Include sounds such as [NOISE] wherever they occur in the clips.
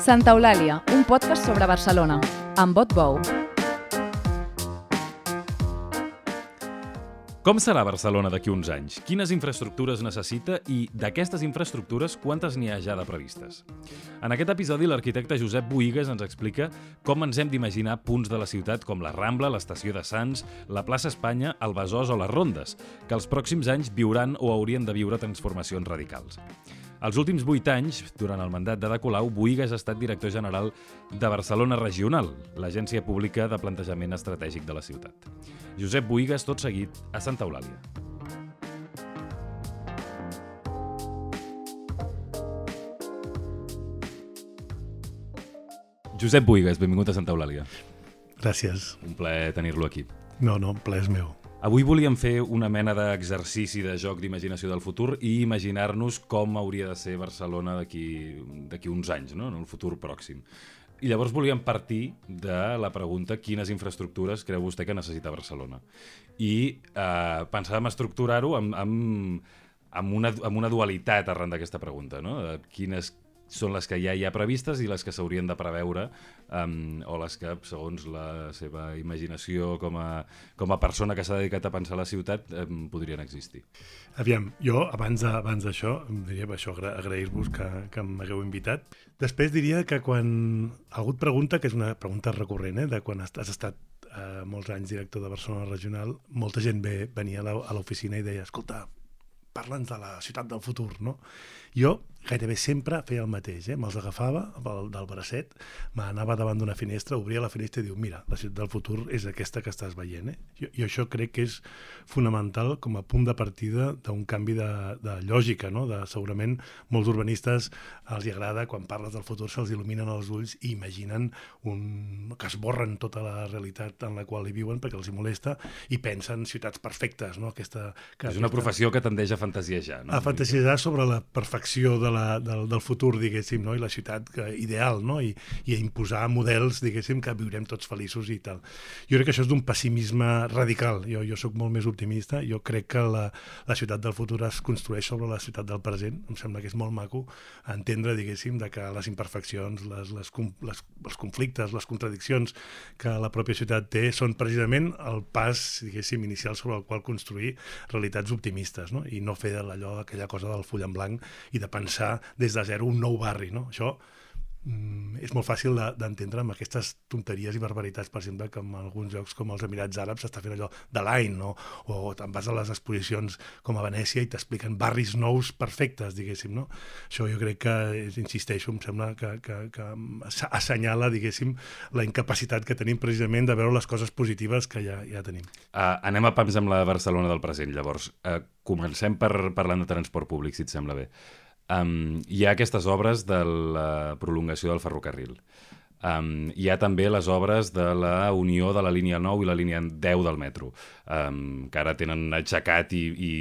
Santa Eulàlia, un podcast sobre Barcelona, amb Bot Bou. Com serà Barcelona d'aquí uns anys? Quines infraestructures necessita i d'aquestes infraestructures quantes n'hi ha ja de previstes? En aquest episodi l'arquitecte Josep Boigues ens explica com ens hem d'imaginar punts de la ciutat com la Rambla, l'Estació de Sants, la plaça Espanya, el Besòs o les Rondes, que els pròxims anys viuran o haurien de viure transformacions radicals. Els últims vuit anys, durant el mandat de Colau, Boigues ha estat director general de Barcelona Regional, l'agència pública de plantejament estratègic de la ciutat. Josep Boigues, tot seguit, a Santa Eulàlia. Josep Boigues, benvingut a Santa Eulàlia. Gràcies. Un plaer tenir-lo aquí. No, no, ple és meu. Avui volíem fer una mena d'exercici de joc d'imaginació del futur i imaginar-nos com hauria de ser Barcelona d'aquí uns anys, no? en el futur pròxim. I llavors volíem partir de la pregunta quines infraestructures creu vostè que necessita Barcelona. I eh, pensàvem estructurar-ho amb, amb, amb, una, amb una dualitat arran d'aquesta pregunta. No? Quines, són les que ja hi ha previstes i les que s'haurien de preveure um, o les que, segons la seva imaginació com a, com a persona que s'ha dedicat a pensar la ciutat, um, podrien existir. Aviam, jo abans abans d'això, diria això, agrair-vos que, que m'hagueu invitat. Després diria que quan algú et pregunta, que és una pregunta recurrent, eh, de quan has, estat eh, molts anys director de Barcelona Regional, molta gent ve, venia a l'oficina i deia, escolta, parla'ns de la ciutat del futur, no? Jo gairebé sempre feia el mateix, eh? me'ls agafava del, del bracet, m'anava davant d'una finestra, obria la finestra i diu, mira, la ciutat del futur és aquesta que estàs veient. Eh? Jo, jo això crec que és fonamental com a punt de partida d'un canvi de, de lògica, no? de, segurament molts urbanistes els hi agrada quan parles del futur se'ls il·luminen els ulls i imaginen un, que esborren tota la realitat en la qual hi viuen perquè els hi molesta i pensen ciutats perfectes. No? Aquesta, que és una aquesta... professió que tendeix a fantasiejar. No? A fantasiejar sobre la perfecció de la, del, del futur, diguéssim, no? i la ciutat que, ideal, no? I, i a imposar models, diguéssim, que viurem tots feliços i tal. Jo crec que això és d'un pessimisme radical. Jo, jo sóc molt més optimista. Jo crec que la, la ciutat del futur es construeix sobre la ciutat del present. Em sembla que és molt maco entendre, diguéssim, de que les imperfeccions, les, les, les, els conflictes, les contradiccions que la pròpia ciutat té són precisament el pas, diguéssim, inicial sobre el qual construir realitats optimistes, no? i no fer allò, aquella cosa del full en blanc i de pensar des de zero un nou barri. No? Això mm, és molt fàcil d'entendre de, amb aquestes tonteries i barbaritats, per exemple, que en alguns llocs com els Emirats Àrabs s'està fent allò de l'any, no? o te'n vas a les exposicions com a Venècia i t'expliquen barris nous perfectes, diguéssim. No? Això jo crec que, insisteixo, em sembla que, que, que assenyala, diguéssim, la incapacitat que tenim precisament de veure les coses positives que ja, ja tenim. Uh, anem a pams amb la Barcelona del present, llavors. Uh, comencem per parlant de transport públic, si et sembla bé um, hi ha aquestes obres de la prolongació del ferrocarril. Um, hi ha també les obres de la unió de la línia 9 i la línia 10 del metro, um, que ara tenen aixecat i, i,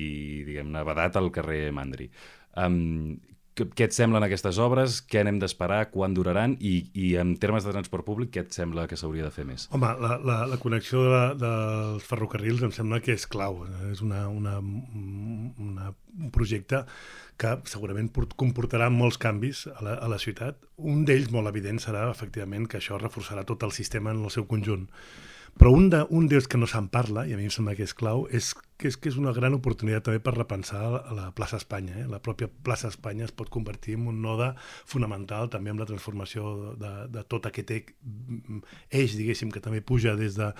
i diguem-ne, vedat al carrer Mandri. Um, què et semblen aquestes obres? Què anem d'esperar? Quan duraran? I, I en termes de transport públic, què et sembla que s'hauria de fer més? Home, la, la, la connexió de, dels ferrocarrils em sembla que és clau. És una, una, una, un projecte que segurament comportarà molts canvis a la, a la ciutat. Un d'ells, molt evident, serà efectivament que això reforçarà tot el sistema en el seu conjunt. Però un, de, un dels que no se'n parla, i a mi em sembla que és clau, és que és, que és una gran oportunitat també per repensar la plaça Espanya. Eh? La pròpia plaça Espanya es pot convertir en un node fonamental també amb la transformació de, de tot aquest eix, diguéssim, que també puja des de,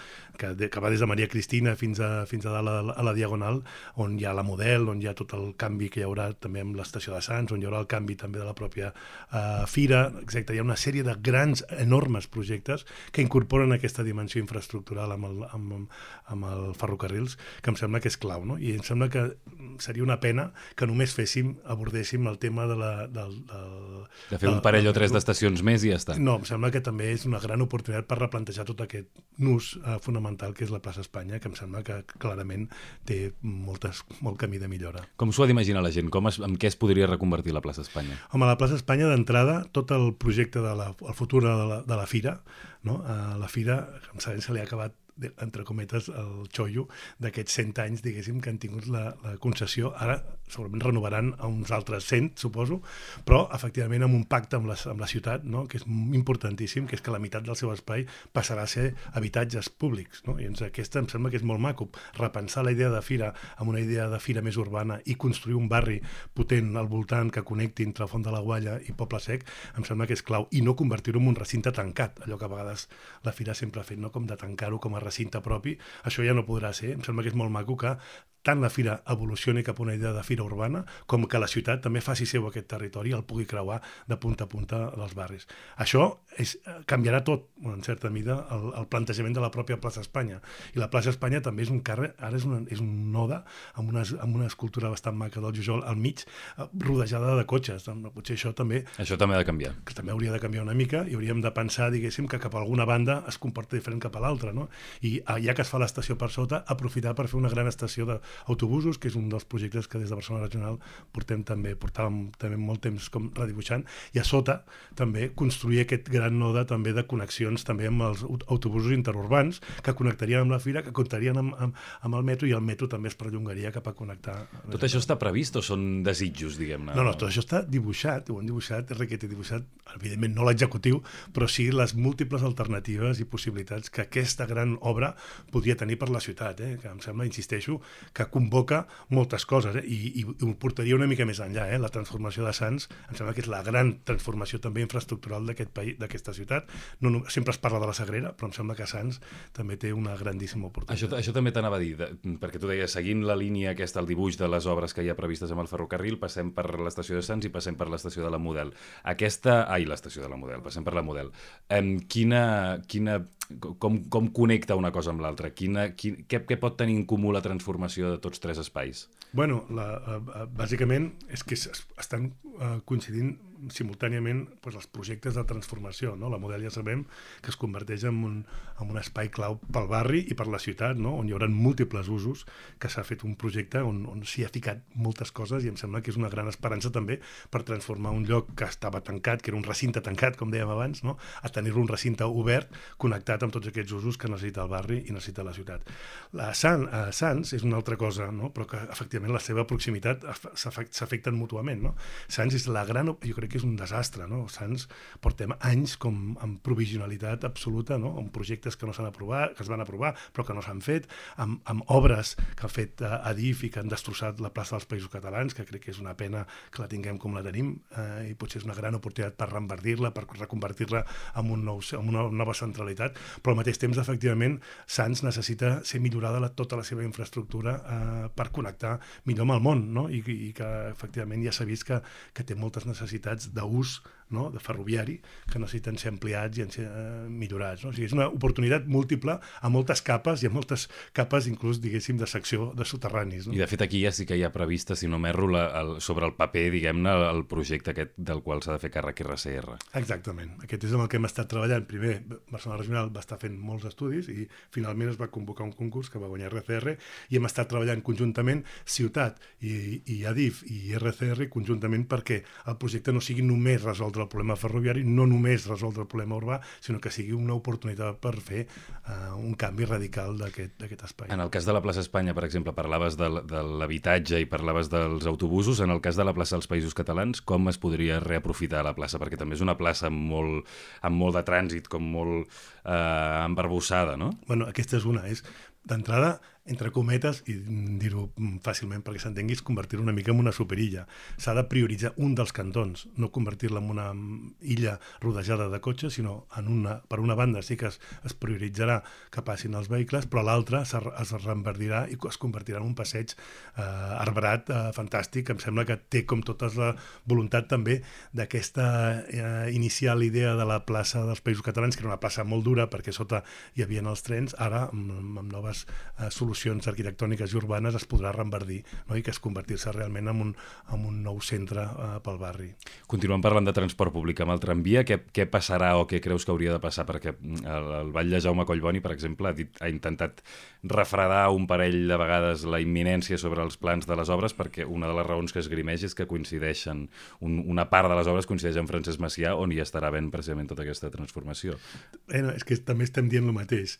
que, de, que va des de Maria Cristina fins a, fins a dalt a, la Diagonal, on hi ha la Model, on hi ha tot el canvi que hi haurà també amb l'estació de Sants, on hi haurà el canvi també de la pròpia uh, fira, exacte, hi ha una sèrie de grans, enormes projectes que incorporen aquesta dimensió infraestructural amb el, amb, amb el ferrocarrils, que em sembla que és clau, no? I em sembla que seria una pena que només féssim, abordéssim el tema de la... Del, del, de fer un parell o tres d'estacions més i ja està. No, em sembla que també és una gran oportunitat per replantejar tot aquest nus uh, fonamental que és la plaça Espanya, que em sembla que clarament té moltes, molt camí de millora. Com s'ho ha d'imaginar la gent? Com es, amb què es podria reconvertir la plaça Espanya? Home, la plaça Espanya, d'entrada, tot el projecte de la, el futur de la, de la fira, no? Uh, la fira, com sabem, se li ha acabat entre cometes, el xollo d'aquests 100 anys, diguéssim, que han tingut la, la concessió. Ara segurament renovaran a uns altres 100, suposo, però efectivament amb un pacte amb la, amb la ciutat, no? que és importantíssim, que és que la meitat del seu espai passarà a ser habitatges públics. No? I doncs aquesta em sembla que és molt maco, repensar la idea de fira amb una idea de fira més urbana i construir un barri potent al voltant que connecti entre Font de la Gualla i Poble Sec, em sembla que és clau, i no convertir-ho en un recinte tancat, allò que a vegades la fira sempre ha fet, no? com de tancar-ho com a recinte propi, això ja no podrà ser. Em sembla que és molt maco que tant la fira evolucioni cap a una idea de fira urbana com que la ciutat també faci seu aquest territori i el pugui creuar de punta a punta dels barris. Això és, canviarà tot, en certa mida, el, el plantejament de la pròpia plaça Espanya. I la plaça Espanya també és un carrer, ara és, una, és un noda amb una, amb una escultura bastant maca del Jujol al mig, eh, rodejada de cotxes. Potser això també... Això també ha de canviar. Que també hauria de canviar una mica i hauríem de pensar, diguéssim, que cap a alguna banda es comporta diferent cap a l'altra, no? I ah, ja que es fa l'estació per sota, aprofitar per fer una gran estació de, autobusos, que és un dels projectes que des de Barcelona Regional portem també, portàvem també molt temps com redibuixant, i a sota també construir aquest gran node també de connexions també amb els autobusos interurbans que connectarien amb la fira, que comptarien amb, amb, amb el metro i el metro també es perllongaria cap a connectar. Tot això està previst o són desitjos, diguem-ne? No, no, tot això està dibuixat, ho han dibuixat, requete dibuixat, evidentment no l'executiu, però sí les múltiples alternatives i possibilitats que aquesta gran obra podria tenir per la ciutat, eh? que em sembla, insisteixo, que convoca moltes coses, eh? I, i ho portaria una mica més enllà. Eh? La transformació de Sants em sembla que és la gran transformació també infraestructural d'aquest país, d'aquesta ciutat. No, no, sempre es parla de la Sagrera, però em sembla que Sants també té una grandíssima oportunitat. Això, això també t'anava a dir, de, perquè tu deies, seguint la línia aquesta, el dibuix de les obres que hi ha previstes amb el ferrocarril, passem per l'estació de Sants i passem per l'estació de la Model. Aquesta... Ai, l'estació de la Model, passem per la Model. Um, quina, quina com, com connecta una cosa amb l'altra? Quin, què, què pot tenir en comú la transformació de tots tres espais? Bueno, la, uh, bàsicament és que estan uh, coincidint simultàniament doncs, els projectes de transformació. No? La Model ja sabem que es converteix en un, en un espai clau pel barri i per la ciutat, no? on hi haurà múltiples usos, que s'ha fet un projecte on, on s'hi ha ficat moltes coses i em sembla que és una gran esperança també per transformar un lloc que estava tancat, que era un recinte tancat, com dèiem abans, no? a tenir-lo un recinte obert, connectat amb tots aquests usos que necessita el barri i necessita la ciutat. La Sant, eh, Sants és una altra cosa, no? però que efectivament la seva proximitat s'afecten mútuament. No? Sants és la gran... Jo crec que és un desastre, no? Sants portem anys com amb provisionalitat absoluta, no? amb projectes que no s'han aprovat, que es van aprovar però que no s'han fet, amb, amb obres que ha fet uh, Adif i que han destrossat la plaça dels Països Catalans, que crec que és una pena que la tinguem com la tenim eh, i potser és una gran oportunitat per reembardir-la, per reconvertir-la en, un nou, en una nova centralitat, però al mateix temps, efectivament, Sants necessita ser millorada la, tota la seva infraestructura eh, per connectar millor amb el món, no? I, i que efectivament ja s'ha vist que, que té moltes necessitats d'ús no? de ferroviari que necessiten ser ampliats i ser eh, millorats. No? O sigui, és una oportunitat múltiple a moltes capes i a moltes capes inclús, diguéssim, de secció de soterranis. No? I de fet aquí ja sí que hi ha prevista, si no m'erro, sobre el paper, diguem-ne, el projecte aquest del qual s'ha de fer càrrec RCR. Exactament. Aquest és amb el que hem estat treballant. Primer, Barcelona Regional va estar fent molts estudis i finalment es va convocar un concurs que va guanyar RCR i hem estat treballant conjuntament Ciutat i, i Adif i RCR conjuntament perquè el projecte no sigui només resoldre resoldre el problema ferroviari, no només resoldre el problema urbà, sinó que sigui una oportunitat per fer uh, un canvi radical d'aquest espai. En el cas de la plaça Espanya, per exemple, parlaves de, de l'habitatge i parlaves dels autobusos. En el cas de la plaça dels Països Catalans, com es podria reaprofitar la plaça? Perquè també és una plaça amb molt, amb molt de trànsit, com molt eh, embarbussada, no? Bueno, aquesta és una. És, D'entrada, entre cometes, i dir-ho fàcilment perquè s'entenguis, convertir una mica en una superilla. S'ha de prioritzar un dels cantons, no convertir-la en una illa rodejada de cotxes, sinó en una, per una banda sí que es, es prioritzarà que passin els vehicles, però l'altra es, es reenverdirà i es convertirà en un passeig eh, arbrat eh, fantàstic, em sembla que té com tota la voluntat també d'aquesta eh, inicial idea de la plaça dels Països Catalans, que era una plaça molt dura perquè sota hi havia els trens, ara amb, amb noves eh, solucions solucions arquitectòniques i urbanes es podrà reenverdir no? i que es convertir-se realment en un, en un nou centre uh, pel barri. Continuem parlant de transport públic amb el tramvia. Què, què passarà o què creus que hauria de passar? Perquè el, el Vall de Jaume Collboni, per exemple, ha, dit, ha intentat refredar un parell de vegades la imminència sobre els plans de les obres perquè una de les raons que es grimeix és que coincideixen, un, una part de les obres coincideix amb Francesc Macià on hi estarà ben precisament tota aquesta transformació. Eh, no, és que també estem dient el mateix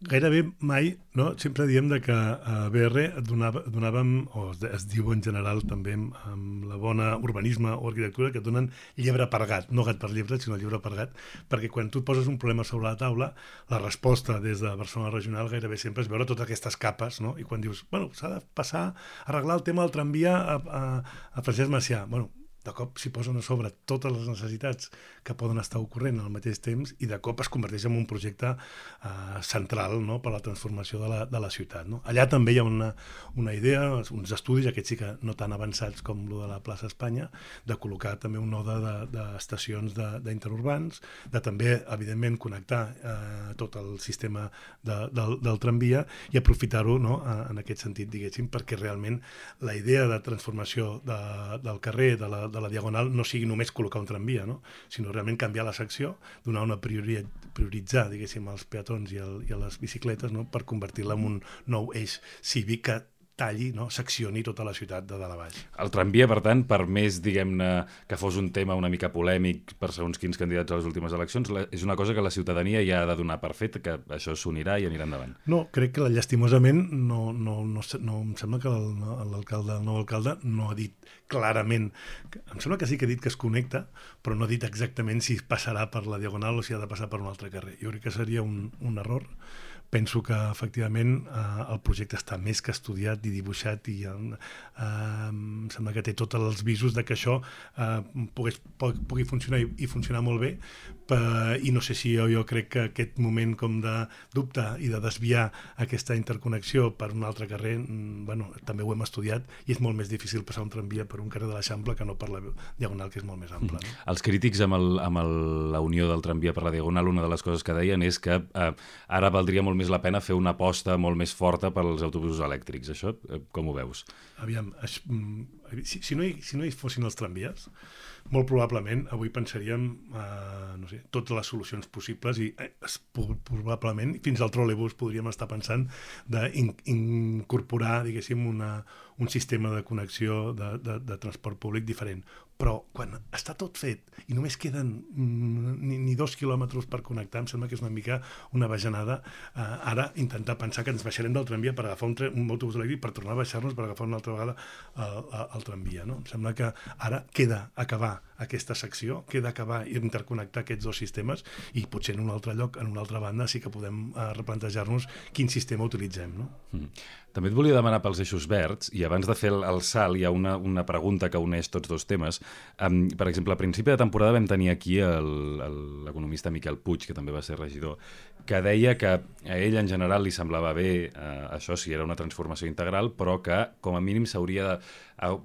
gairebé mai, no? sempre diem de que a BR et donava, donàvem, o es, diu en general també amb, amb la bona urbanisme o arquitectura, que donen llebre per gat, no gat per llebre, sinó llebre per gat, perquè quan tu poses un problema sobre la taula, la resposta des de Barcelona Regional gairebé sempre és veure totes aquestes capes, no? i quan dius, bueno, s'ha de passar a arreglar el tema del tramvia a, a, a Francesc Macià, bueno, de cop s'hi posen a sobre totes les necessitats que poden estar ocorrent al mateix temps i de cop es converteix en un projecte eh, central no? per a la transformació de la, de la ciutat. No? Allà també hi ha una, una idea, uns estudis, aquests sí que no tan avançats com el de la plaça Espanya, de col·locar també un node d'estacions de, de, d'interurbans, de també, evidentment, connectar eh, tot el sistema de, del, del tramvia i aprofitar-ho no? en aquest sentit, diguéssim, perquè realment la idea de transformació de, del carrer, de la, de la Diagonal no sigui només col·locar un tramvia, no? sinó realment canviar la secció, donar una priori prioritzar, diguéssim, els peatons i, el, i a les bicicletes no? per convertir-la en un nou eix cívic que talli, no? seccioni tota la ciutat de dalt a baix. El tramvia, per tant, per més, diguem-ne, que fos un tema una mica polèmic per segons quins candidats a les últimes eleccions, la, és una cosa que la ciutadania ja ha de donar per fet, que això s'unirà i anirà endavant. No, crec que llastimosament no, no, no, no em sembla que l'alcalde, el nou alcalde, no ha dit clarament, em sembla que sí que ha dit que es connecta, però no ha dit exactament si passarà per la Diagonal o si ha de passar per un altre carrer. Jo crec que seria un, un error penso que efectivament eh, el projecte està més que estudiat i dibuixat i eh, em sembla que té tots els visos de que això eh, pogués, pugui funcionar i, i funcionar molt bé per, i no sé si jo, jo crec que aquest moment com de dubte i de desviar aquesta interconnexió per un altre carrer, mm, bueno, també ho hem estudiat i és molt més difícil passar un tramvia per un carrer de l'Eixample que no per la Diagonal, que és molt més ample. No? Mm. Els crítics amb, el, amb el, la unió del tramvia per la Diagonal, una de les coses que deien és que eh, ara valdria molt més la pena fer una aposta molt més forta pels autobusos elèctrics. Això eh, com ho veus? Aviam, es, mm, si, si, no hi, si no hi fossin els tramvies, molt probablement avui pensaríem eh, no sé, totes les solucions possibles i eh, es, probablement fins al trolebús podríem estar pensant d'incorporar, diguéssim, una, un sistema de connexió de, de, de transport públic diferent però quan està tot fet i només queden mm, ni, ni dos quilòmetres per connectar, em sembla que és una mica una bajanada eh, ara intentar pensar que ens baixarem del tramvia per agafar un, un autobús elèctric per tornar a baixar-nos per agafar una altra vegada el, el, tramvia. No? Em sembla que ara queda acabar aquesta secció, queda acabar i interconnectar aquests dos sistemes i potser en un altre lloc, en una altra banda, sí que podem eh, replantejar-nos quin sistema utilitzem. No? Mm. També et volia demanar pels eixos verds, i abans de fer el, el salt hi ha una, una pregunta que uneix tots dos temes. Um, per exemple, a principi de temporada vam tenir aquí l'economista Miquel Puig, que també va ser regidor, que deia que a ell en general li semblava bé uh, això si era una transformació integral, però que com a mínim s'hauria de... Uh,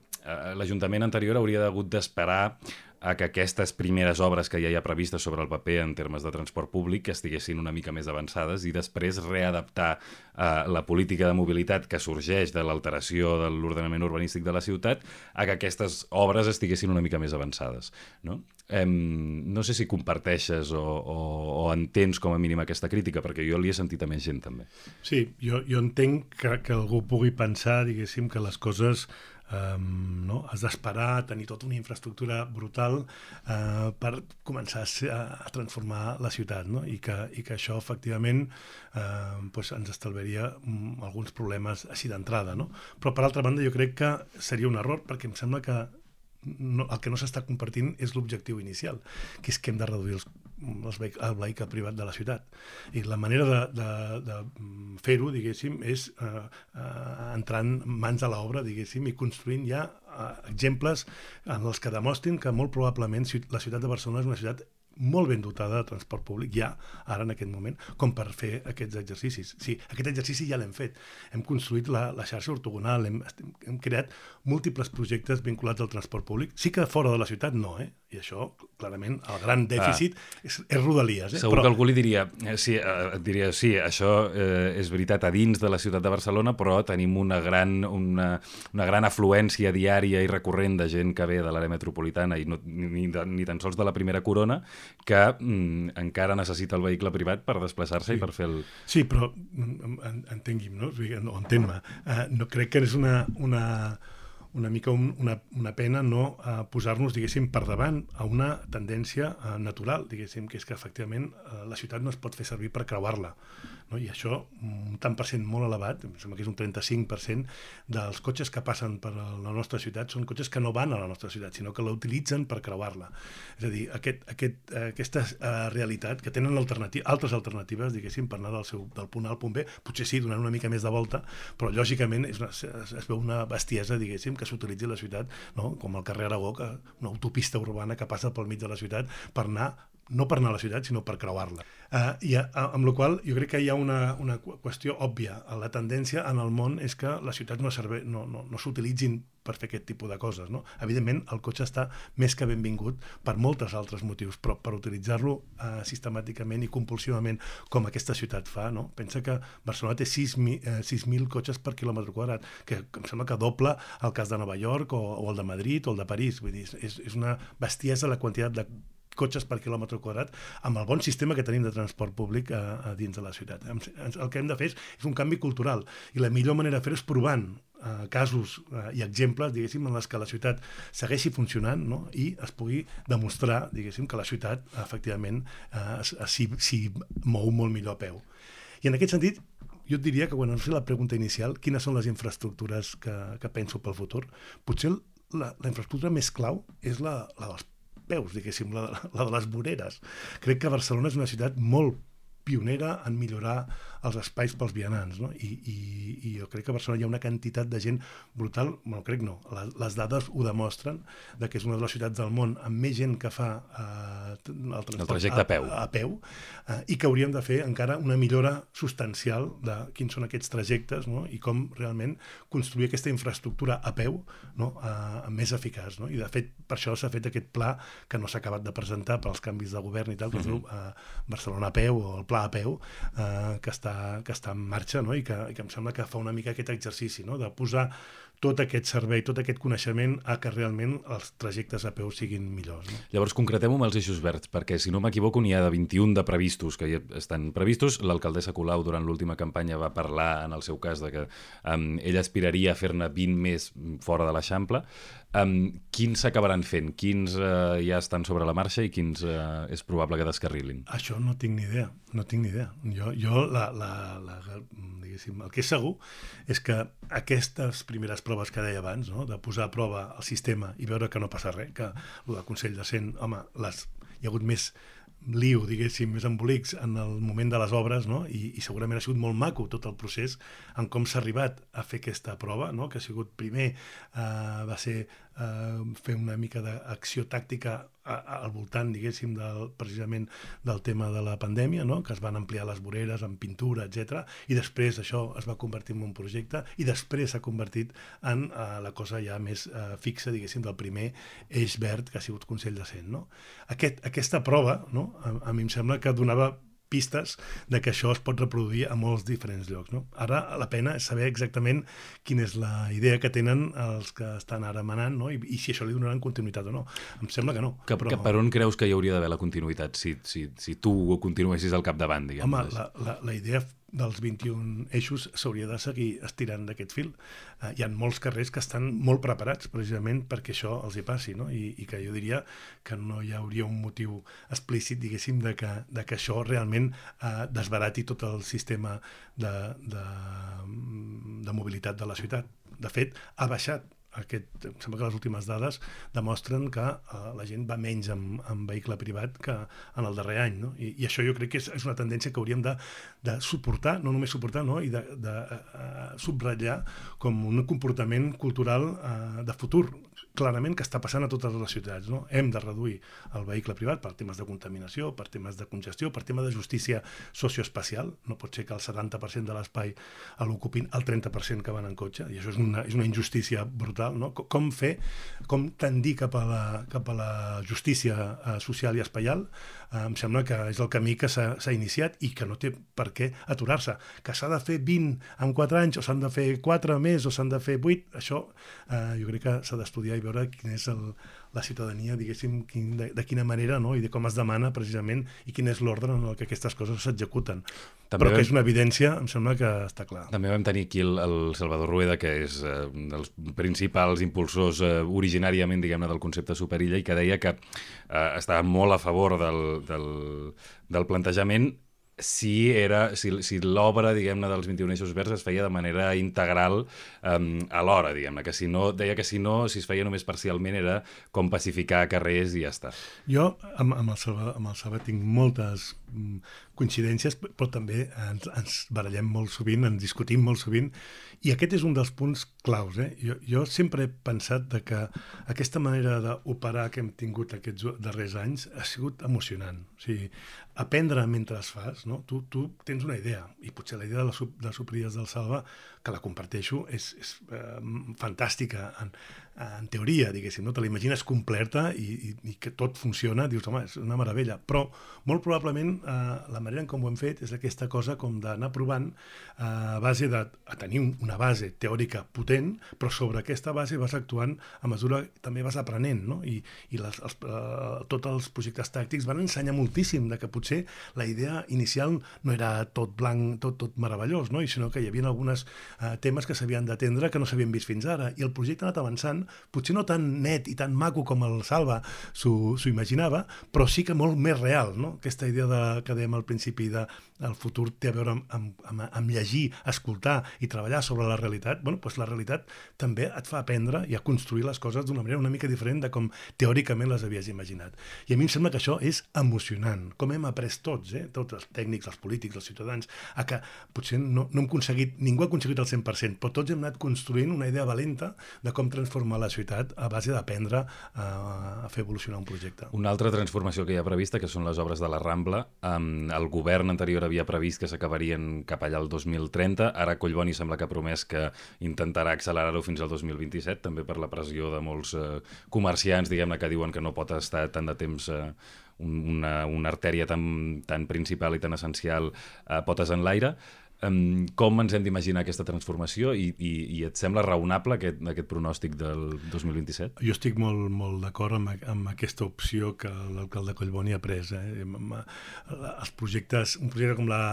L'Ajuntament anterior hauria hagut d'esperar a que aquestes primeres obres que ja hi ha previstes sobre el paper en termes de transport públic estiguessin una mica més avançades i després readaptar eh, la política de mobilitat que sorgeix de l'alteració de l'ordenament urbanístic de la ciutat a que aquestes obres estiguessin una mica més avançades. No, eh, no sé si comparteixes o, o, o entens com a mínim aquesta crítica, perquè jo li he sentit a més gent també. Sí, jo, jo entenc que, que algú pugui pensar, diguéssim, que les coses um, no? has d'esperar tenir tota una infraestructura brutal uh, per començar a, a transformar la ciutat no? I, que, i que això efectivament uh, pues ens estalviaria um, alguns problemes així d'entrada no? però per altra banda jo crec que seria un error perquè em sembla que no, el que no s'està compartint és l'objectiu inicial, que és que hem de reduir els el vehicle privat de la ciutat. I la manera de, de, de fer-ho, diguéssim, és eh, eh, entrant mans a l'obra, diguéssim, i construint ja eh, exemples en els que demostrin que molt probablement la ciutat de Barcelona és una ciutat molt ben dotada de transport públic ja, ara en aquest moment, com per fer aquests exercicis. Sí, aquest exercici ja l'hem fet. Hem construït la, la xarxa ortogonal, hem, hem creat múltiples projectes vinculats al transport públic. Sí que fora de la ciutat no, eh? I això, clarament, el gran dèficit ah. és, és Rodalies. Eh? Segur però... que algú li diria, eh, sí, eh, diria, sí, això eh, és veritat a dins de la ciutat de Barcelona, però tenim una gran, una, una gran afluència diària i recurrent de gent que ve de l'àrea metropolitana i no, ni, de, ni tan sols de la primera corona, que mm, encara necessita el vehicle privat per desplaçar-se sí. i per fer el... Sí, però mm, entengui'm, no? O entén-me. Uh, no crec que és una, una una mica un, una, una pena no eh, posar-nos, diguéssim, per davant a una tendència eh, natural, diguéssim, que és que efectivament eh, la ciutat no es pot fer servir per creuar-la. No? I això, un tant per cent molt elevat, em sembla que és un 35% dels cotxes que passen per la nostra ciutat són cotxes que no van a la nostra ciutat, sinó que la utilitzen per creuar-la. És a dir, aquest, aquest, aquesta uh, realitat, que tenen alternativa, altres alternatives, diguéssim, per anar del, seu, del punt A al punt B, potser sí, donant una mica més de volta, però lògicament és una, es, es veu una bestiesa, diguéssim, que s'utilitzi la ciutat, no? com el carrer Aragó, que, una autopista urbana que passa pel mig de la ciutat per anar no per anar a la ciutat, sinó per creuar-la. Uh, I uh, amb la qual jo crec que hi ha una, una qüestió òbvia. La tendència en el món és que les ciutats no, serve, no, no, no s'utilitzin per fer aquest tipus de coses. No? Evidentment, el cotxe està més que benvingut per moltes altres motius, però per utilitzar-lo uh, sistemàticament i compulsivament com aquesta ciutat fa, no? pensa que Barcelona té 6.000 uh, cotxes per quilòmetre quadrat, que em sembla que doble el cas de Nova York o, o el de Madrid o el de París. Vull dir, és, és una bestiesa la quantitat de cotxes per quilòmetre quadrat amb el bon sistema que tenim de transport públic a, a dins de la ciutat. El que hem de fer és, és un canvi cultural i la millor manera de fer és provant eh, casos eh, i exemples, diguéssim, en les que la ciutat segueixi funcionant no? i es pugui demostrar, diguéssim, que la ciutat efectivament eh, s'hi mou molt millor a peu. I en aquest sentit, jo et diria que quan ens la pregunta inicial, quines són les infraestructures que, que penso pel futur, potser la, la infraestructura més clau és la, la dels peus, diguéssim, la, la de les voreres. Crec que Barcelona és una ciutat molt pionera en millorar els espais pels vianants, no? I, i, i jo crec que a Barcelona hi ha una quantitat de gent brutal, bueno, crec no, les, les dades ho demostren, de que és una de les ciutats del món amb més gent que fa eh, el, el trajecte a, a peu, a, a peu eh, i que hauríem de fer encara una millora substancial de quins són aquests trajectes no? i com realment construir aquesta infraestructura a peu no? eh, més eficaç. No? I de fet, per això s'ha fet aquest pla que no s'ha acabat de presentar pels canvis de govern i tal, que -huh. es diu eh, Barcelona a peu o el pla a peu, eh, que està que està en marxa no? I, que, i que em sembla que fa una mica aquest exercici no? de posar tot aquest servei, tot aquest coneixement a que realment els trajectes a peu siguin millors. No? Llavors, concretem-ho amb els eixos verds, perquè si no m'equivoco n'hi ha de 21 de previstos que ja estan previstos. L'alcaldessa Colau durant l'última campanya va parlar, en el seu cas, de que um, ella aspiraria a fer-ne 20 més fora de l'Eixample. Um, quins s'acabaran fent? Quins uh, ja estan sobre la marxa i quins uh, és probable que descarrilin? Això no tinc ni idea, no tinc ni idea. Jo, jo la, la, la, el que és segur és que aquestes primeres proves que deia abans, no? de posar a prova el sistema i veure que no passa res, que el Consell de Cent, home, les, hi ha hagut més lío, diguéssim, més embolics en el moment de les obres, no? I, i segurament ha sigut molt maco tot el procés en com s'ha arribat a fer aquesta prova, no? que ha sigut primer, eh, va ser eh, fer una mica d'acció tàctica al voltant, diguéssim, del, precisament del tema de la pandèmia, no? que es van ampliar les voreres amb pintura, etc. i després això es va convertir en un projecte i després s'ha convertit en eh, la cosa ja més eh, fixa, diguéssim, del primer eix verd que ha sigut Consell de Cent. No? Aquest, aquesta prova, no? a, a mi em sembla que donava pistes de que això es pot reproduir a molts diferents llocs. No? Ara la pena és saber exactament quina és la idea que tenen els que estan ara manant no? I, i si això li donaran continuïtat o no. Em sembla que no. Que, però... que per on creus que hi hauria d'haver la continuïtat si, si, si tu continuessis al capdavant, diguem Home, la, la, la idea dels 21 eixos s'hauria de seguir estirant d'aquest fil. Eh, hi ha molts carrers que estan molt preparats precisament perquè això els hi passi, no? I, i que jo diria que no hi hauria un motiu explícit, diguéssim, de que, de que això realment eh, desbarati tot el sistema de, de, de mobilitat de la ciutat. De fet, ha baixat aquest, em sembla que les últimes dades demostren que uh, la gent va menys amb, amb vehicle privat que en el darrer any, no? I, i això jo crec que és, és una tendència que hauríem de, de suportar, no només suportar, no? i de, de uh, subratllar com un comportament cultural uh, de futur, clarament que està passant a totes les ciutats. No? Hem de reduir el vehicle privat per temes de contaminació, per temes de congestió, per tema de justícia socioespacial. No pot ser que el 70% de l'espai l'ocupin el 30% que van en cotxe, i això és una, és una injustícia brutal no? Com fer, com tendir cap a la, cap a la justícia eh, social i espaial, eh, em sembla que és el camí que s'ha iniciat i que no té per què aturar-se. Que s'ha de fer 20 en 4 anys, o s'han de fer 4 més, o s'han de fer 8, això eh, jo crec que s'ha d'estudiar i veure quin és el, la ciutadania, diguéssim, quin, de, de quina manera no? i de com es demana precisament i quin és l'ordre en el que aquestes coses s'executen. Però vam... que és una evidència, em sembla que està clar. També vam tenir aquí el, el Salvador Rueda, que és eh, un dels principals impulsors eh, originàriament, diguem-ne, del concepte superilla i que deia que eh, estava molt a favor del, del, del plantejament si, era, si, si l'obra, diguem-ne, dels 21 eixos verds es feia de manera integral um, alhora, diguem-ne, que si no, deia que si no, si es feia només parcialment era com pacificar carrers i ja està. Jo amb, amb, el Salva, amb el Salva tinc moltes mm, coincidències, però també ens, ens barallem molt sovint, ens discutim molt sovint, i aquest és un dels punts claus. Eh? Jo, jo sempre he pensat de que aquesta manera d'operar que hem tingut aquests darrers anys ha sigut emocionant. O sigui, aprendre mentre es fas, no? tu, tu tens una idea, i potser la idea de les, de les del Salva, que la comparteixo, és, és eh, fantàstica en, en teoria, diguéssim, no? te la imagines completa i, i, i que tot funciona, dius, home, és una meravella, però molt probablement eh, la manera en com ho hem fet és aquesta cosa com d'anar provant eh, a base de a tenir una base teòrica potent, però sobre aquesta base vas actuant a mesura que també vas aprenent, no? I, i les, els, eh, tots els projectes tàctics van ensenyar moltíssim de que potser la idea inicial no era tot blanc, tot, tot meravellós, no? I sinó que hi havia alguns eh, temes que s'havien d'atendre que no s'havien vist fins ara, i el projecte ha anat avançant potser no tan net i tan maco com el Salva s'ho imaginava, però sí que molt més real, no? Aquesta idea de, que dèiem al principi de el futur té a veure amb, amb, amb, amb llegir, escoltar i treballar sobre la realitat, bueno, doncs la realitat també et fa aprendre i a construir les coses d'una manera una mica diferent de com teòricament les havies imaginat. I a mi em sembla que això és emocionant, com hem après tots, eh? tots els tècnics, els polítics, els ciutadans, a que potser no, no hem aconseguit, ningú ha aconseguit el 100%, però tots hem anat construint una idea valenta de com transformar la ciutat a base d'aprendre a, a fer evolucionar un projecte. Una altra transformació que hi ha prevista, que són les obres de la Rambla, um, el govern anterior havia havia previst que s'acabarien cap allà al 2030. Ara Collboni sembla que ha promès que intentarà accelerar-ho fins al 2027, també per la pressió de molts eh, comerciants, diguem-ne, que diuen que no pot estar tant de temps eh, una, una artèria tan, tan principal i tan essencial a eh, potes en l'aire. Um, com ens hem d'imaginar aquesta transformació i, i, i et sembla raonable aquest, aquest pronòstic del 2027? Jo estic molt, molt d'acord amb, amb aquesta opció que l'alcalde Collboni ha pres. Eh? Els projectes, un projecte com la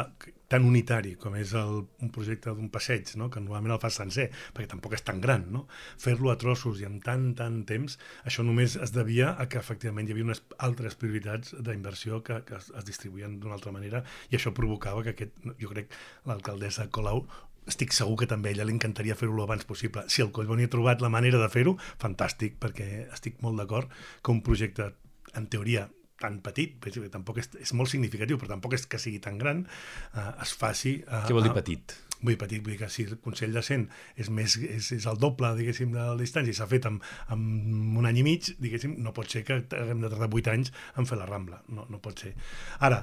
tan unitari com és el, un projecte d'un passeig, no? que normalment el fas sencer, perquè tampoc és tan gran, no? fer-lo a trossos i amb tant, tant temps, això només es devia a que efectivament hi havia unes altres prioritats d'inversió que, que es, es distribuïen d'una altra manera i això provocava que aquest, jo crec, l'alcaldessa Colau estic segur que també a ella li encantaria fer-ho abans possible. Si el Collboni ha trobat la manera de fer-ho, fantàstic, perquè estic molt d'acord que un projecte, en teoria, tan petit, perquè tampoc és, és molt significatiu, però tampoc és que sigui tan gran, eh, es faci... Eh, Què vol dir petit? Vull dir petit, vull dir que si el Consell de Cent és, més, és, és el doble, diguéssim, de la distància i s'ha fet amb, amb un any i mig, diguéssim, no pot ser que haguem de tardar vuit anys en fer la Rambla, no, no pot ser. Ara,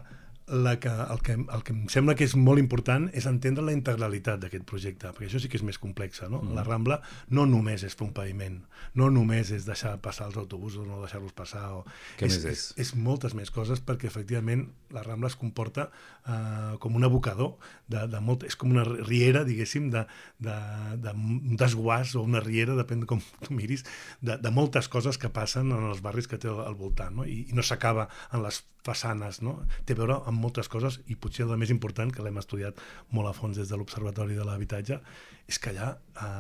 la que, el, que, el que em sembla que és molt important és entendre la integralitat d'aquest projecte, perquè això sí que és més complex. No? Mm. La Rambla no només és fer un paviment, no només és deixar passar els autobusos o no deixar-los passar. O... Què és, més és? és? És moltes més coses perquè efectivament la Rambla es comporta eh, com un abocador, de, de molt, és com una riera, diguéssim, de, de, de, un desguàs o una riera, depèn de com [LAUGHS] tu miris, de, de moltes coses que passen en els barris que té al, voltant no? I, i no s'acaba en les façanes, no? té a veure amb moltes coses i potser el més important, que l'hem estudiat molt a fons des de l'Observatori de l'Habitatge, és que allà,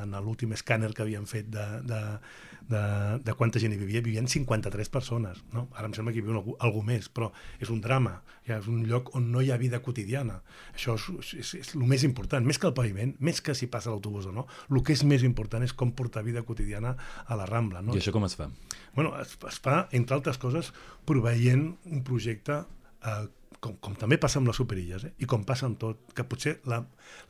en l'últim escàner que havíem fet de, de, de, de quanta gent hi vivia, vivien 53 persones. No? Ara em sembla que hi viuen algú, algú més, però és un drama, ja és un lloc on no hi ha vida quotidiana. Això és, és, és el més important, més que el paviment, més que si passa l'autobús o no, el que és més important és com portar vida quotidiana a la Rambla. No? I això com es fa? Bueno, es, es fa, entre altres coses, proveient un projecte eh, com, com també passa amb les superilles, eh? i com passa amb tot, que potser la,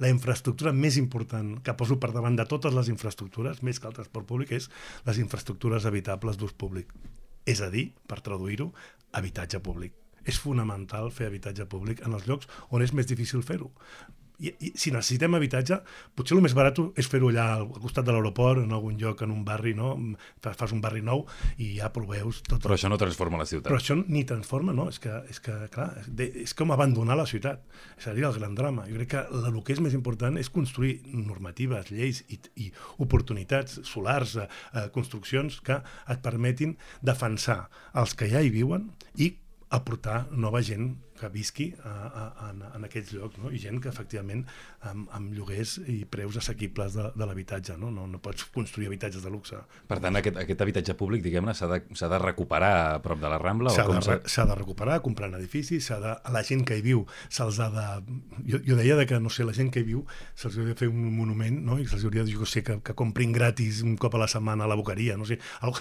la infraestructura més important que poso per davant de totes les infraestructures, més que el transport públic, és les infraestructures habitables d'ús públic. És a dir, per traduir-ho, habitatge públic. És fonamental fer habitatge públic en els llocs on és més difícil fer-ho i, i si necessitem habitatge, potser el més barat és fer-ho allà al costat de l'aeroport, en algun lloc, en un barri, no? Fas un barri nou i ja proveus tot. Però això no transforma la ciutat. Però això ni transforma, no? És que, és que clar, és com abandonar la ciutat. És a dir, el gran drama. Jo crec que el que és més important és construir normatives, lleis i, i oportunitats solars, eh, eh, construccions que et permetin defensar els que ja hi viuen i aportar nova gent que visqui a, a, en, en aquests llocs, no? i gent que efectivament amb, amb lloguers i preus assequibles de, de l'habitatge, no? no? no pots construir habitatges de luxe. Per tant, aquest, aquest habitatge públic, diguem-ne, s'ha de, de recuperar a prop de la Rambla? S'ha de, de recuperar, comprant edificis, de, a la gent que hi viu se'ls ha de... Jo, jo deia de que, no sé, la gent que hi viu se'ls hauria de fer un monument, no? i se'ls hauria de, jo sé, que, que comprin gratis un cop a la setmana a la boqueria, no sé,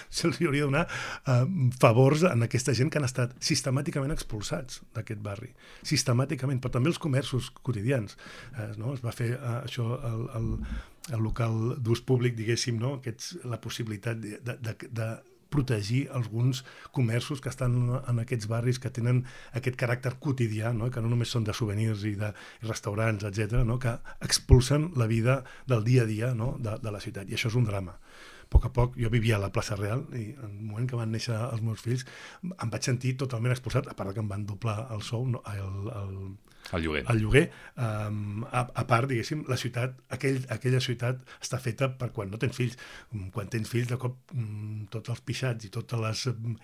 se'ls hauria de donar eh, favors en aquesta gent que han estat sistemàticament expulsats d'aquest barri, sistemàticament, però també els comerços quotidians. Eh, no? Es va fer eh, això, el, el, el local d'ús públic, diguéssim, no? Aquests, la possibilitat de, de, de, protegir alguns comerços que estan en aquests barris que tenen aquest caràcter quotidià, no? que no només són de souvenirs i de restaurants, etc, no? que expulsen la vida del dia a dia no? de, de la ciutat. I això és un drama a poc a poc, jo vivia a la plaça Real i en el moment que van néixer els meus fills em vaig sentir totalment expulsat, a part que em van doblar el sou, no, el, el, el lloguer. El lloguer. Um, a, a part, diguéssim, la ciutat, aquell, aquella ciutat està feta per quan no tens fills. Mm, quan tens fills, de cop, um, tots els pixats i, totes les,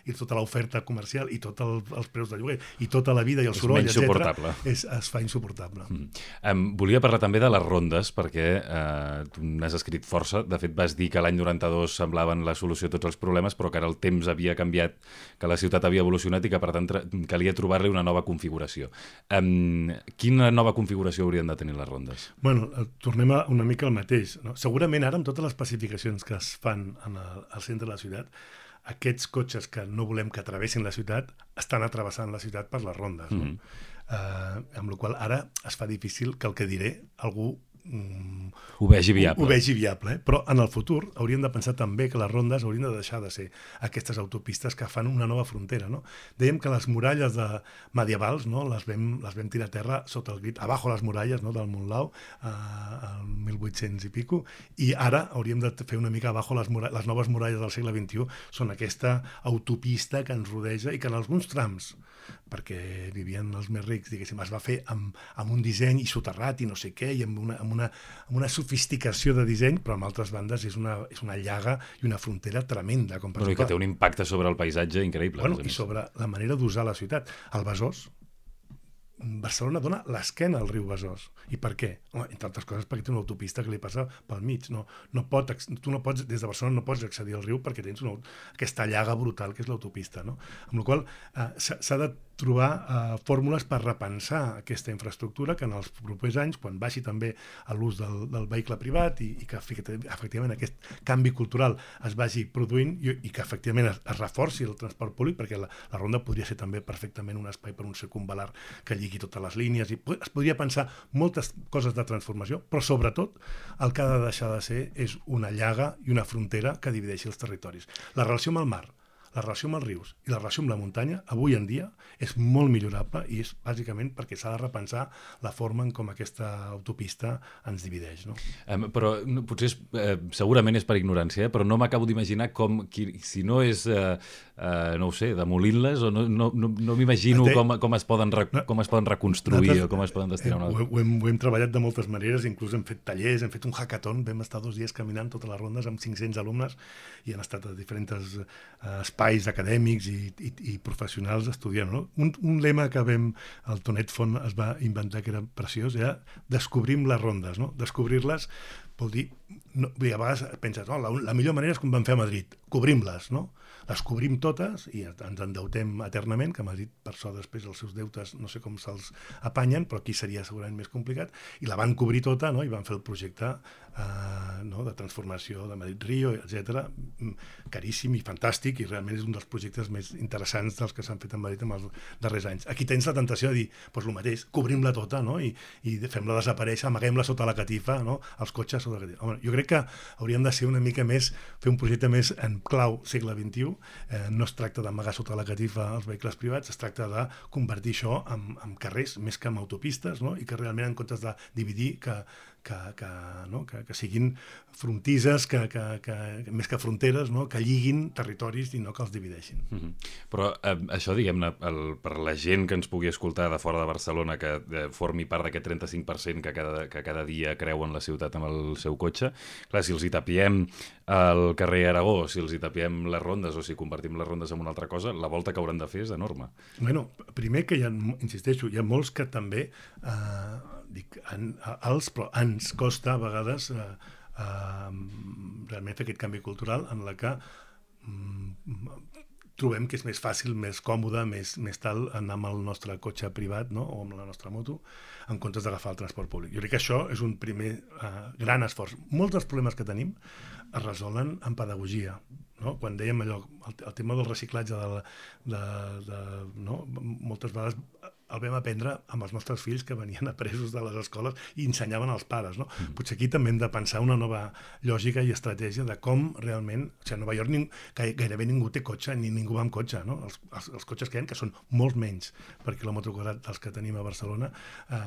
i tota l'oferta comercial i tots el, els preus de lloguer i tota la vida i el és soroll, etc. És, es fa insuportable. Mm. Um, volia parlar també de les rondes, perquè uh, tu n'has escrit força. De fet, vas dir que l'any 92 semblaven la solució a tots els problemes, però que ara el temps havia canviat, que la ciutat havia evolucionat i que, per tant, calia trobar-li una nova configuració. Um, quina nova configuració haurien de tenir les rondes? Bueno, eh, tornem a una mica al mateix. No? Segurament ara, amb totes les pacificacions que es fan en el, al centre de la ciutat, aquests cotxes que no volem que travessin la ciutat estan atrevessant la ciutat per les rondes. No? Mm -hmm. uh, amb la qual ara es fa difícil que el que diré algú ho vegi viable. Ho, ho vegi viable, eh? però en el futur hauríem de pensar també que les rondes haurien de deixar de ser aquestes autopistes que fan una nova frontera. No? Dèiem que les muralles de medievals no? les, vam, les vam tirar a terra sota el grit, abajo les muralles no? del Montlau, eh, al 1800 i pico, i ara hauríem de fer una mica abajo les, muralles, les noves muralles del segle XXI, són aquesta autopista que ens rodeja i que en alguns trams perquè vivien els més rics, diguéssim, es va fer amb, amb un disseny i soterrat i no sé què, i amb una, amb una, amb una sofisticació de disseny, però amb altres bandes és una, és una llaga i una frontera tremenda. Com per però exemple, que té un impacte sobre el paisatge increïble. Bueno, I sobre la manera d'usar la ciutat. El Besòs, Barcelona dona l'esquena al riu Besòs. I per què? Home, entre altres coses perquè té una autopista que li passa pel mig. No, no pot, tu no pots, des de Barcelona no pots accedir al riu perquè tens una, aquesta llaga brutal que és l'autopista. No? Amb la qual eh, s'ha de trobar eh, fórmules per repensar aquesta infraestructura que en els propers anys, quan baixi també a l'ús del, del vehicle privat i, i que efectivament aquest canvi cultural es vagi produint i, i que efectivament es, es reforci el transport públic, perquè la, la ronda podria ser també perfectament un espai per un circunvalar que lligui totes les línies i es podria pensar moltes coses de transformació, però sobretot el que ha de deixar de ser és una llaga i una frontera que divideixi els territoris. La relació amb el mar, la relació amb els rius i la relació amb la muntanya, avui en dia, és molt millorable i és bàsicament perquè s'ha de repensar la forma en com aquesta autopista ens divideix. No? Um, però potser és, eh, segurament és per ignorància, eh, però no m'acabo d'imaginar com, qui, si no és, eh, eh, no ho sé, demolint-les, o no, no, no, no m'imagino com, com, es poden com es poden reconstruir o com es poden destinar una... Ho, ho, hem, ho hem treballat de moltes maneres, inclús hem fet tallers, hem fet un hackathon, vam estar dos dies caminant totes les rondes amb 500 alumnes i han estat a diferents eh, espais espais acadèmics i, i, i professionals estudiant. No? Un, un lema que vam, el Tonet Font es va inventar que era preciós, era descobrim les rondes. No? Descobrir-les vol dir, no, a vegades penses, oh, la, la millor manera és com vam fer a Madrid, cobrim-les, no? les cobrim totes i ens endeutem eternament, que Madrid per so després els seus deutes no sé com se'ls apanyen, però aquí seria segurament més complicat, i la van cobrir tota no? i van fer el projecte eh, no? de transformació de Madrid-Rio, etc mm, caríssim i fantàstic i realment és un dels projectes més interessants dels que s'han fet en Madrid en els darrers anys. Aquí tens la tentació de dir, doncs el mateix, cobrim-la tota no? I, i fem-la desaparèixer, amaguem-la sota la catifa, no? els cotxes sota la catifa. Home, jo crec que hauríem de ser una mica més, fer un projecte més en clau segle XXI, eh, no es tracta d'amagar sota la catifa els vehicles privats, es tracta de convertir això en, en carrers més que en autopistes, no? i que realment en comptes de dividir, que, que, que, no? que, que siguin frontisses, que, que, que, més que fronteres, no? que lliguin territoris i no que els divideixin. Mm -hmm. Però eh, això, diguem-ne, per la gent que ens pugui escoltar de fora de Barcelona, que eh, formi part d'aquest 35% que cada, que cada dia creuen la ciutat amb el seu cotxe, clar, si els hi tapiem el carrer Aragó, si els hi tapiem les rondes o si convertim les rondes en una altra cosa, la volta que hauran de fer és enorme. Bueno, primer que hi ha, insisteixo, hi ha molts que també eh, dic, en, els, però ens costa a vegades eh, eh, realment aquest canvi cultural en la que mm, trobem que és més fàcil, més còmode, més, més tal anar amb el nostre cotxe privat no? o amb la nostra moto en comptes d'agafar el transport públic. Jo crec que això és un primer eh, gran esforç. Molts dels problemes que tenim es resolen en pedagogia. No? Quan dèiem allò, el, el tema del reciclatge, de, de, de, no? moltes vegades el vam aprendre amb els nostres fills que venien apresos de les escoles i ensenyaven als pares. No? Mm. Potser aquí també hem de pensar una nova lògica i estratègia de com realment... O sigui, a Nova York ning, gairebé ningú té cotxe ni ningú va amb cotxe. No? Els, els, els cotxes que hi ha, que són molt menys per quilòmetre quadrat dels que tenim a Barcelona, eh,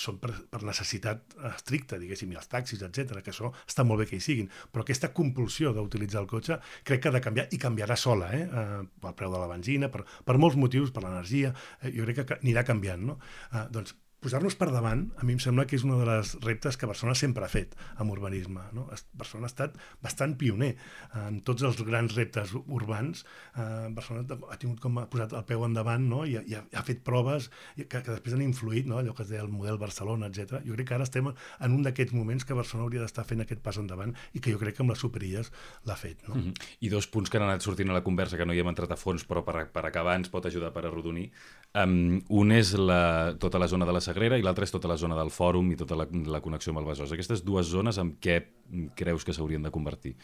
són per, per necessitat estricta, diguéssim, i els taxis, etc que això està molt bé que hi siguin. Però aquesta compulsió d'utilitzar el cotxe crec que ha de canviar i canviarà sola, eh? eh pel preu de la benzina, per, per molts motius, per l'energia. Eh, jo crec que anirà canviant, no? Eh, doncs posar-nos per davant, a mi em sembla que és una de les reptes que Barcelona sempre ha fet amb urbanisme. No? Barcelona ha estat bastant pioner en tots els grans reptes urbans. Eh, Barcelona ha tingut com ha posat el peu endavant no? I, i, ha, ha fet proves que, que després han influït, no? allò que es deia el model Barcelona, etc. Jo crec que ara estem en un d'aquests moments que Barcelona hauria d'estar fent aquest pas endavant i que jo crec que amb les superilles l'ha fet. No? Mm -hmm. I dos punts que han anat sortint a la conversa que no hi hem entrat a fons, però per, per acabar ens pot ajudar per arrodonir. Um, un és la, tota la zona de la Sagrera i l'altre és tota la zona del Fòrum i tota la, la connexió amb el Besòs. Aquestes dues zones amb què creus que s'haurien de convertir?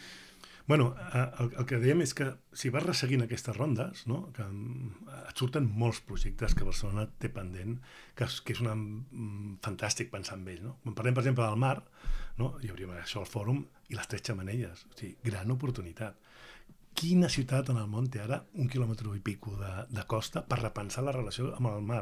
bueno, eh, el, el que dèiem és que si vas resseguint aquestes rondes, no? que et surten molts projectes que Barcelona té pendent, que que és una, mm, fantàstic pensar en ells. No? Quan parlem, per exemple, del mar, no? hi hauríem això al fòrum i les tres xamanelles. O sigui, gran oportunitat quina ciutat en el món té ara un quilòmetre i pico de, de costa per repensar la relació amb el mar?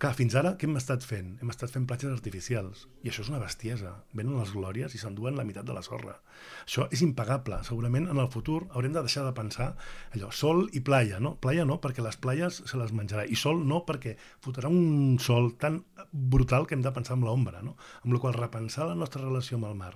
Clar, fins ara què hem estat fent? Hem estat fent platges artificials i això és una bestiesa. Venen les glòries i s'enduen la meitat de la sorra. Això és impagable. Segurament en el futur haurem de deixar de pensar allò, sol i playa, no? Playa no, perquè les playes se les menjarà i sol no, perquè fotrà un sol tan brutal que hem de pensar en l'ombra, no? Amb la qual repensar la nostra relació amb el mar,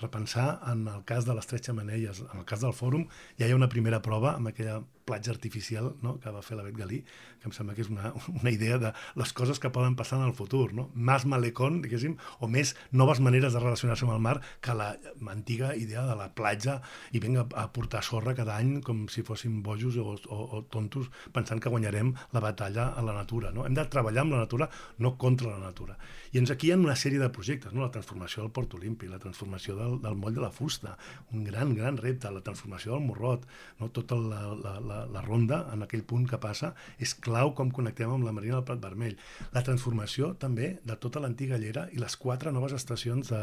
repensar en el cas de les tres xamanelles, en el cas del fòrum, ja hi ha una primera prova amb aquella platja artificial no? que va fer la Bet Galí, que em sembla que és una, una idea de les coses que poden passar en el futur. No? Més malecón, diguéssim, o més noves maneres de relacionar-se amb el mar que la antiga idea de la platja i vinga a portar sorra cada any com si fóssim bojos o, o, o tontos pensant que guanyarem la batalla a la natura. No? Hem de treballar amb la natura, no contra la natura. I ens aquí hi ha una sèrie de projectes, no? la transformació del Port Olímpic, la transformació del, del moll de la fusta, un gran, gran repte, la transformació del Morrot, no? tota la, la, la, la, ronda, en aquell punt que passa, és clau com connectem amb la Marina del Prat Vermell. La transformació també de tota l'antiga llera i les quatre noves estacions de,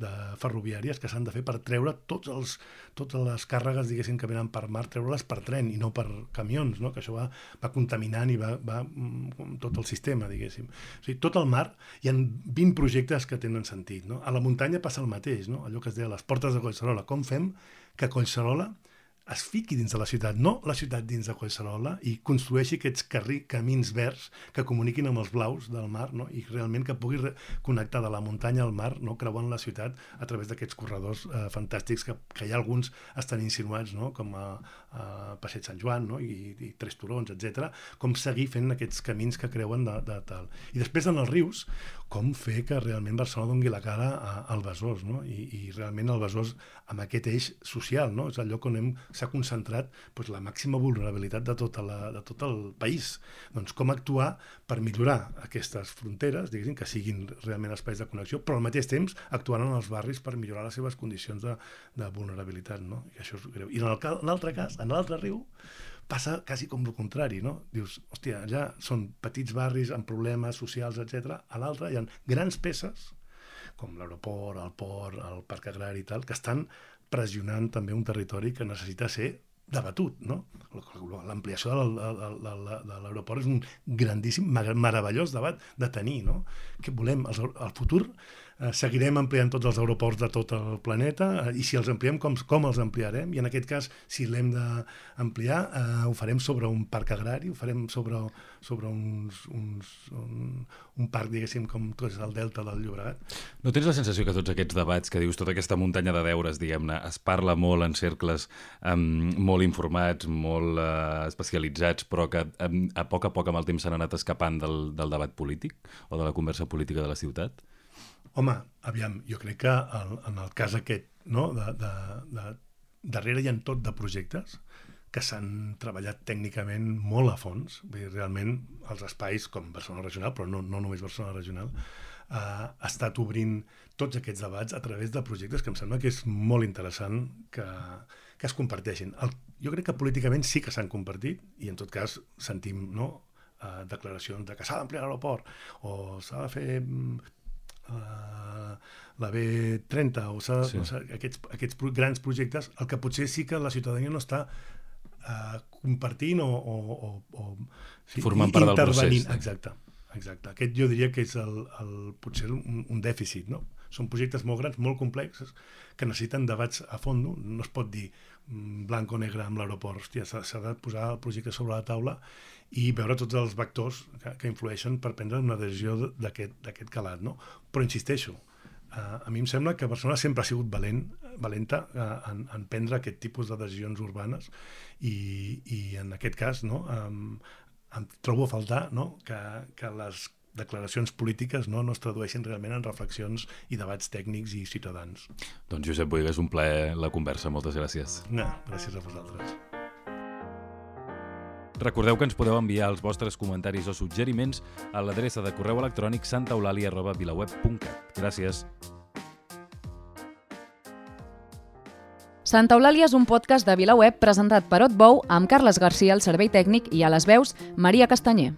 de ferroviàries que s'han de fer per treure tots els, totes les càrregues, diguéssim, que venen per mar, treure-les per tren i no per camions, no? que això va, va contaminant i va, va mm, tot el sistema, diguéssim. O sigui, tot el mar, hi ha 20 projectes que tenen sentit. No? A la muntanya passa el mateix, no? allò que es deia les portes de Collserola. Com fem que Collserola es fiqui dins de la ciutat, no la ciutat dins de Collserola, i construeixi aquests carri, camins verds que comuniquin amb els blaus del mar, no? i realment que pugui connectar de la muntanya al mar, no? creuant la ciutat a través d'aquests corredors eh, fantàstics que, que ja alguns estan insinuats, no? com a, a Passeig Sant Joan no? I, i Tres Turons, etc. com seguir fent aquests camins que creuen de, de tal. I després en els rius, com fer que realment Barcelona doni la cara al Besòs, no? I, i realment el Besòs amb aquest eix social, no? és el lloc on s'ha concentrat doncs, la màxima vulnerabilitat de, tota la, de tot el país. Doncs com actuar per millorar aquestes fronteres, diguéssim, que siguin realment espais de connexió, però al mateix temps actuant en els barris per millorar les seves condicions de, de vulnerabilitat, no? I això és greu. I en l'altre cas, en l'altre riu, passa quasi com el contrari, no? Dius, hòstia, allà són petits barris amb problemes socials, etc. A l'altre hi ha grans peces, com l'aeroport, el port, el parc agrari i tal, que estan pressionant també un territori que necessita ser debatut, no? L'ampliació de l'aeroport és un grandíssim, meravellós debat de tenir, no? Que volem, el, el futur seguirem ampliant tots els aeroports de tot el planeta eh, i si els ampliem, com, com els ampliarem? I en aquest cas, si l'hem d'ampliar, eh, ho farem sobre un parc agrari, ho farem sobre, sobre uns, uns, un, un parc, diguéssim, com és el Delta del Llobregat. No tens la sensació que tots aquests debats que dius, tota aquesta muntanya de deures, diguem-ne, es parla molt en cercles um, molt informats, molt uh, especialitzats, però que um, a poc a poc amb el temps s'han anat escapant del, del debat polític o de la conversa política de la ciutat? Home, aviam, jo crec que el, en el cas aquest, no, de, de, de, darrere hi ha tot de projectes que s'han treballat tècnicament molt a fons. Vull dir, realment, els espais, com Barcelona Regional, però no, no només Barcelona Regional, eh, ha estat obrint tots aquests debats a través de projectes que em sembla que és molt interessant que, que es comparteixin. El, jo crec que políticament sí que s'han compartit i en tot cas sentim no, eh, declaracions de que s'ha d'ampliar l'aeroport o s'ha de fer uh, la B30 o sí. o aquests, aquests grans projectes, el que potser sí que la ciutadania no està uh, compartint o, o, o, o sí, formant part del procés. Exacte, exacte. Aquest jo diria que és el, el, potser un, un dèficit, no? Són projectes molt grans, molt complexos, que necessiten debats a fons. No es pot dir blanc o negre amb l'aeroport. Hòstia, s'ha de posar el projecte sobre la taula i veure tots els vectors que, que influeixen per prendre una decisió d'aquest calat. No? Però insisteixo, uh, a mi em sembla que Barcelona sempre ha sigut valent, valenta uh, en, en prendre aquest tipus de decisions urbanes i, i en aquest cas no, um, em trobo a faltar no, que, que les declaracions polítiques no, no es tradueixin realment en reflexions i debats tècnics i ciutadans. Doncs Josep Boigues, un plaer la conversa. Moltes gràcies. No, gràcies a vosaltres. Recordeu que ens podeu enviar els vostres comentaris o suggeriments a l'adreça de correu electrònic santaeulàlia.vilaweb.cat. Gràcies. Santa Eulàlia és un podcast de VilaWeb presentat per Otbou amb Carles Garcia al servei tècnic i a les veus Maria Castanyer.